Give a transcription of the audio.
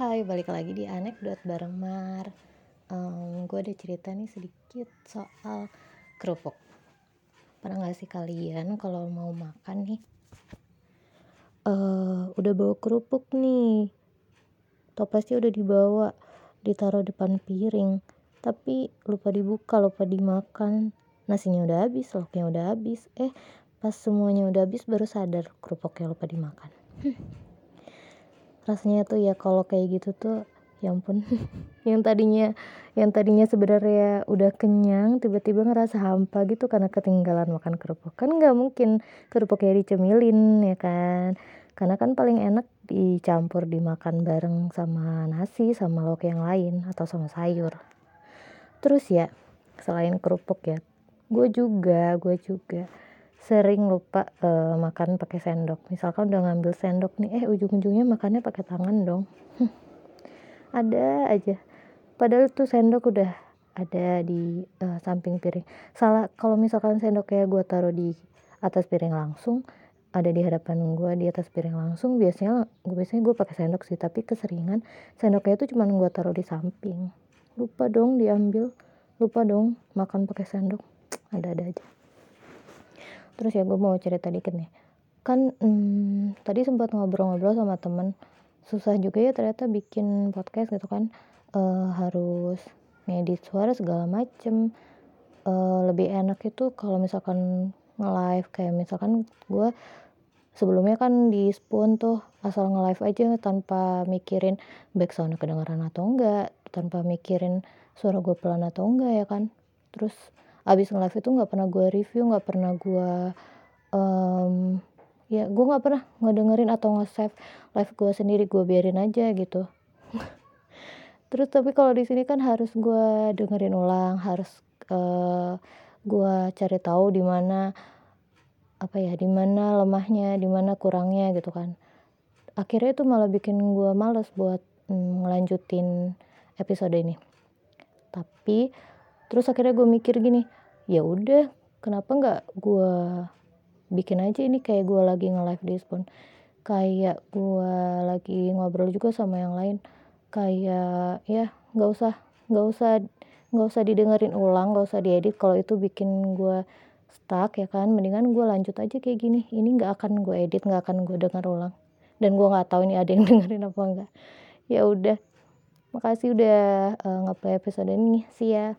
Hai, balik lagi di anekdot bareng Mar. Um, gue ada cerita nih sedikit soal kerupuk. Pernah gak sih kalian kalau mau makan nih, uh, udah bawa kerupuk nih, toplesnya udah dibawa, ditaruh depan piring, tapi lupa dibuka, lupa dimakan, nasinya udah habis, lauknya udah habis, eh pas semuanya udah habis baru sadar kerupuknya lupa dimakan. rasanya tuh ya kalau kayak gitu tuh ya ampun. Yang tadinya yang tadinya sebenarnya udah kenyang tiba-tiba ngerasa hampa gitu karena ketinggalan makan kerupuk. Kan nggak mungkin kerupuknya dicemilin ya kan? Karena kan paling enak dicampur dimakan bareng sama nasi sama lauk yang lain atau sama sayur. Terus ya selain kerupuk ya gue juga gue juga sering lupa uh, makan pakai sendok. Misalkan udah ngambil sendok nih eh ujung-ujungnya makannya pakai tangan dong. Ada aja. Padahal tuh sendok udah ada di uh, samping piring. Salah kalau misalkan sendok kayak gue taruh di atas piring langsung ada di hadapan gue di atas piring langsung biasanya gue biasanya gue pakai sendok sih. Tapi keseringan sendoknya itu cuma gue taruh di samping. Lupa dong diambil lupa dong makan pakai sendok. Ada-ada aja terus ya gue mau cerita dikit nih. Kan hmm, tadi sempat ngobrol-ngobrol sama temen. Susah juga ya ternyata bikin podcast gitu kan. Uh, harus ngedit suara segala macem. Uh, lebih enak itu kalau misalkan nge-live. Kayak misalkan gue sebelumnya kan di spoon tuh asal nge-live aja tanpa mikirin backsound kedengaran atau enggak tanpa mikirin suara gue pelan atau enggak ya kan. Terus abis nge-live itu nggak pernah gue review nggak pernah gue um, ya gue nggak pernah ngedengerin atau nge-save live gue sendiri gue biarin aja gitu. Terus tapi kalau di sini kan harus gue dengerin ulang harus uh, gue cari tahu di mana apa ya di mana lemahnya di mana kurangnya gitu kan. Akhirnya itu malah bikin gue males buat mm, ngelanjutin episode ini. Tapi terus akhirnya gue mikir gini ya udah kenapa nggak gue bikin aja ini kayak gue lagi nge-live di spoon. Kayak gue lagi ngobrol juga sama yang lain. Kayak ya nggak usah nggak usah nggak usah didengerin ulang nggak usah diedit. Kalau itu bikin gue stuck ya kan? Mendingan gue lanjut aja kayak gini. Ini nggak akan gue edit nggak akan gue denger ulang. Dan gue nggak tahu ini ada yang dengerin apa enggak ya udah. Makasih udah uh, ngeplay episode ini. Sih ya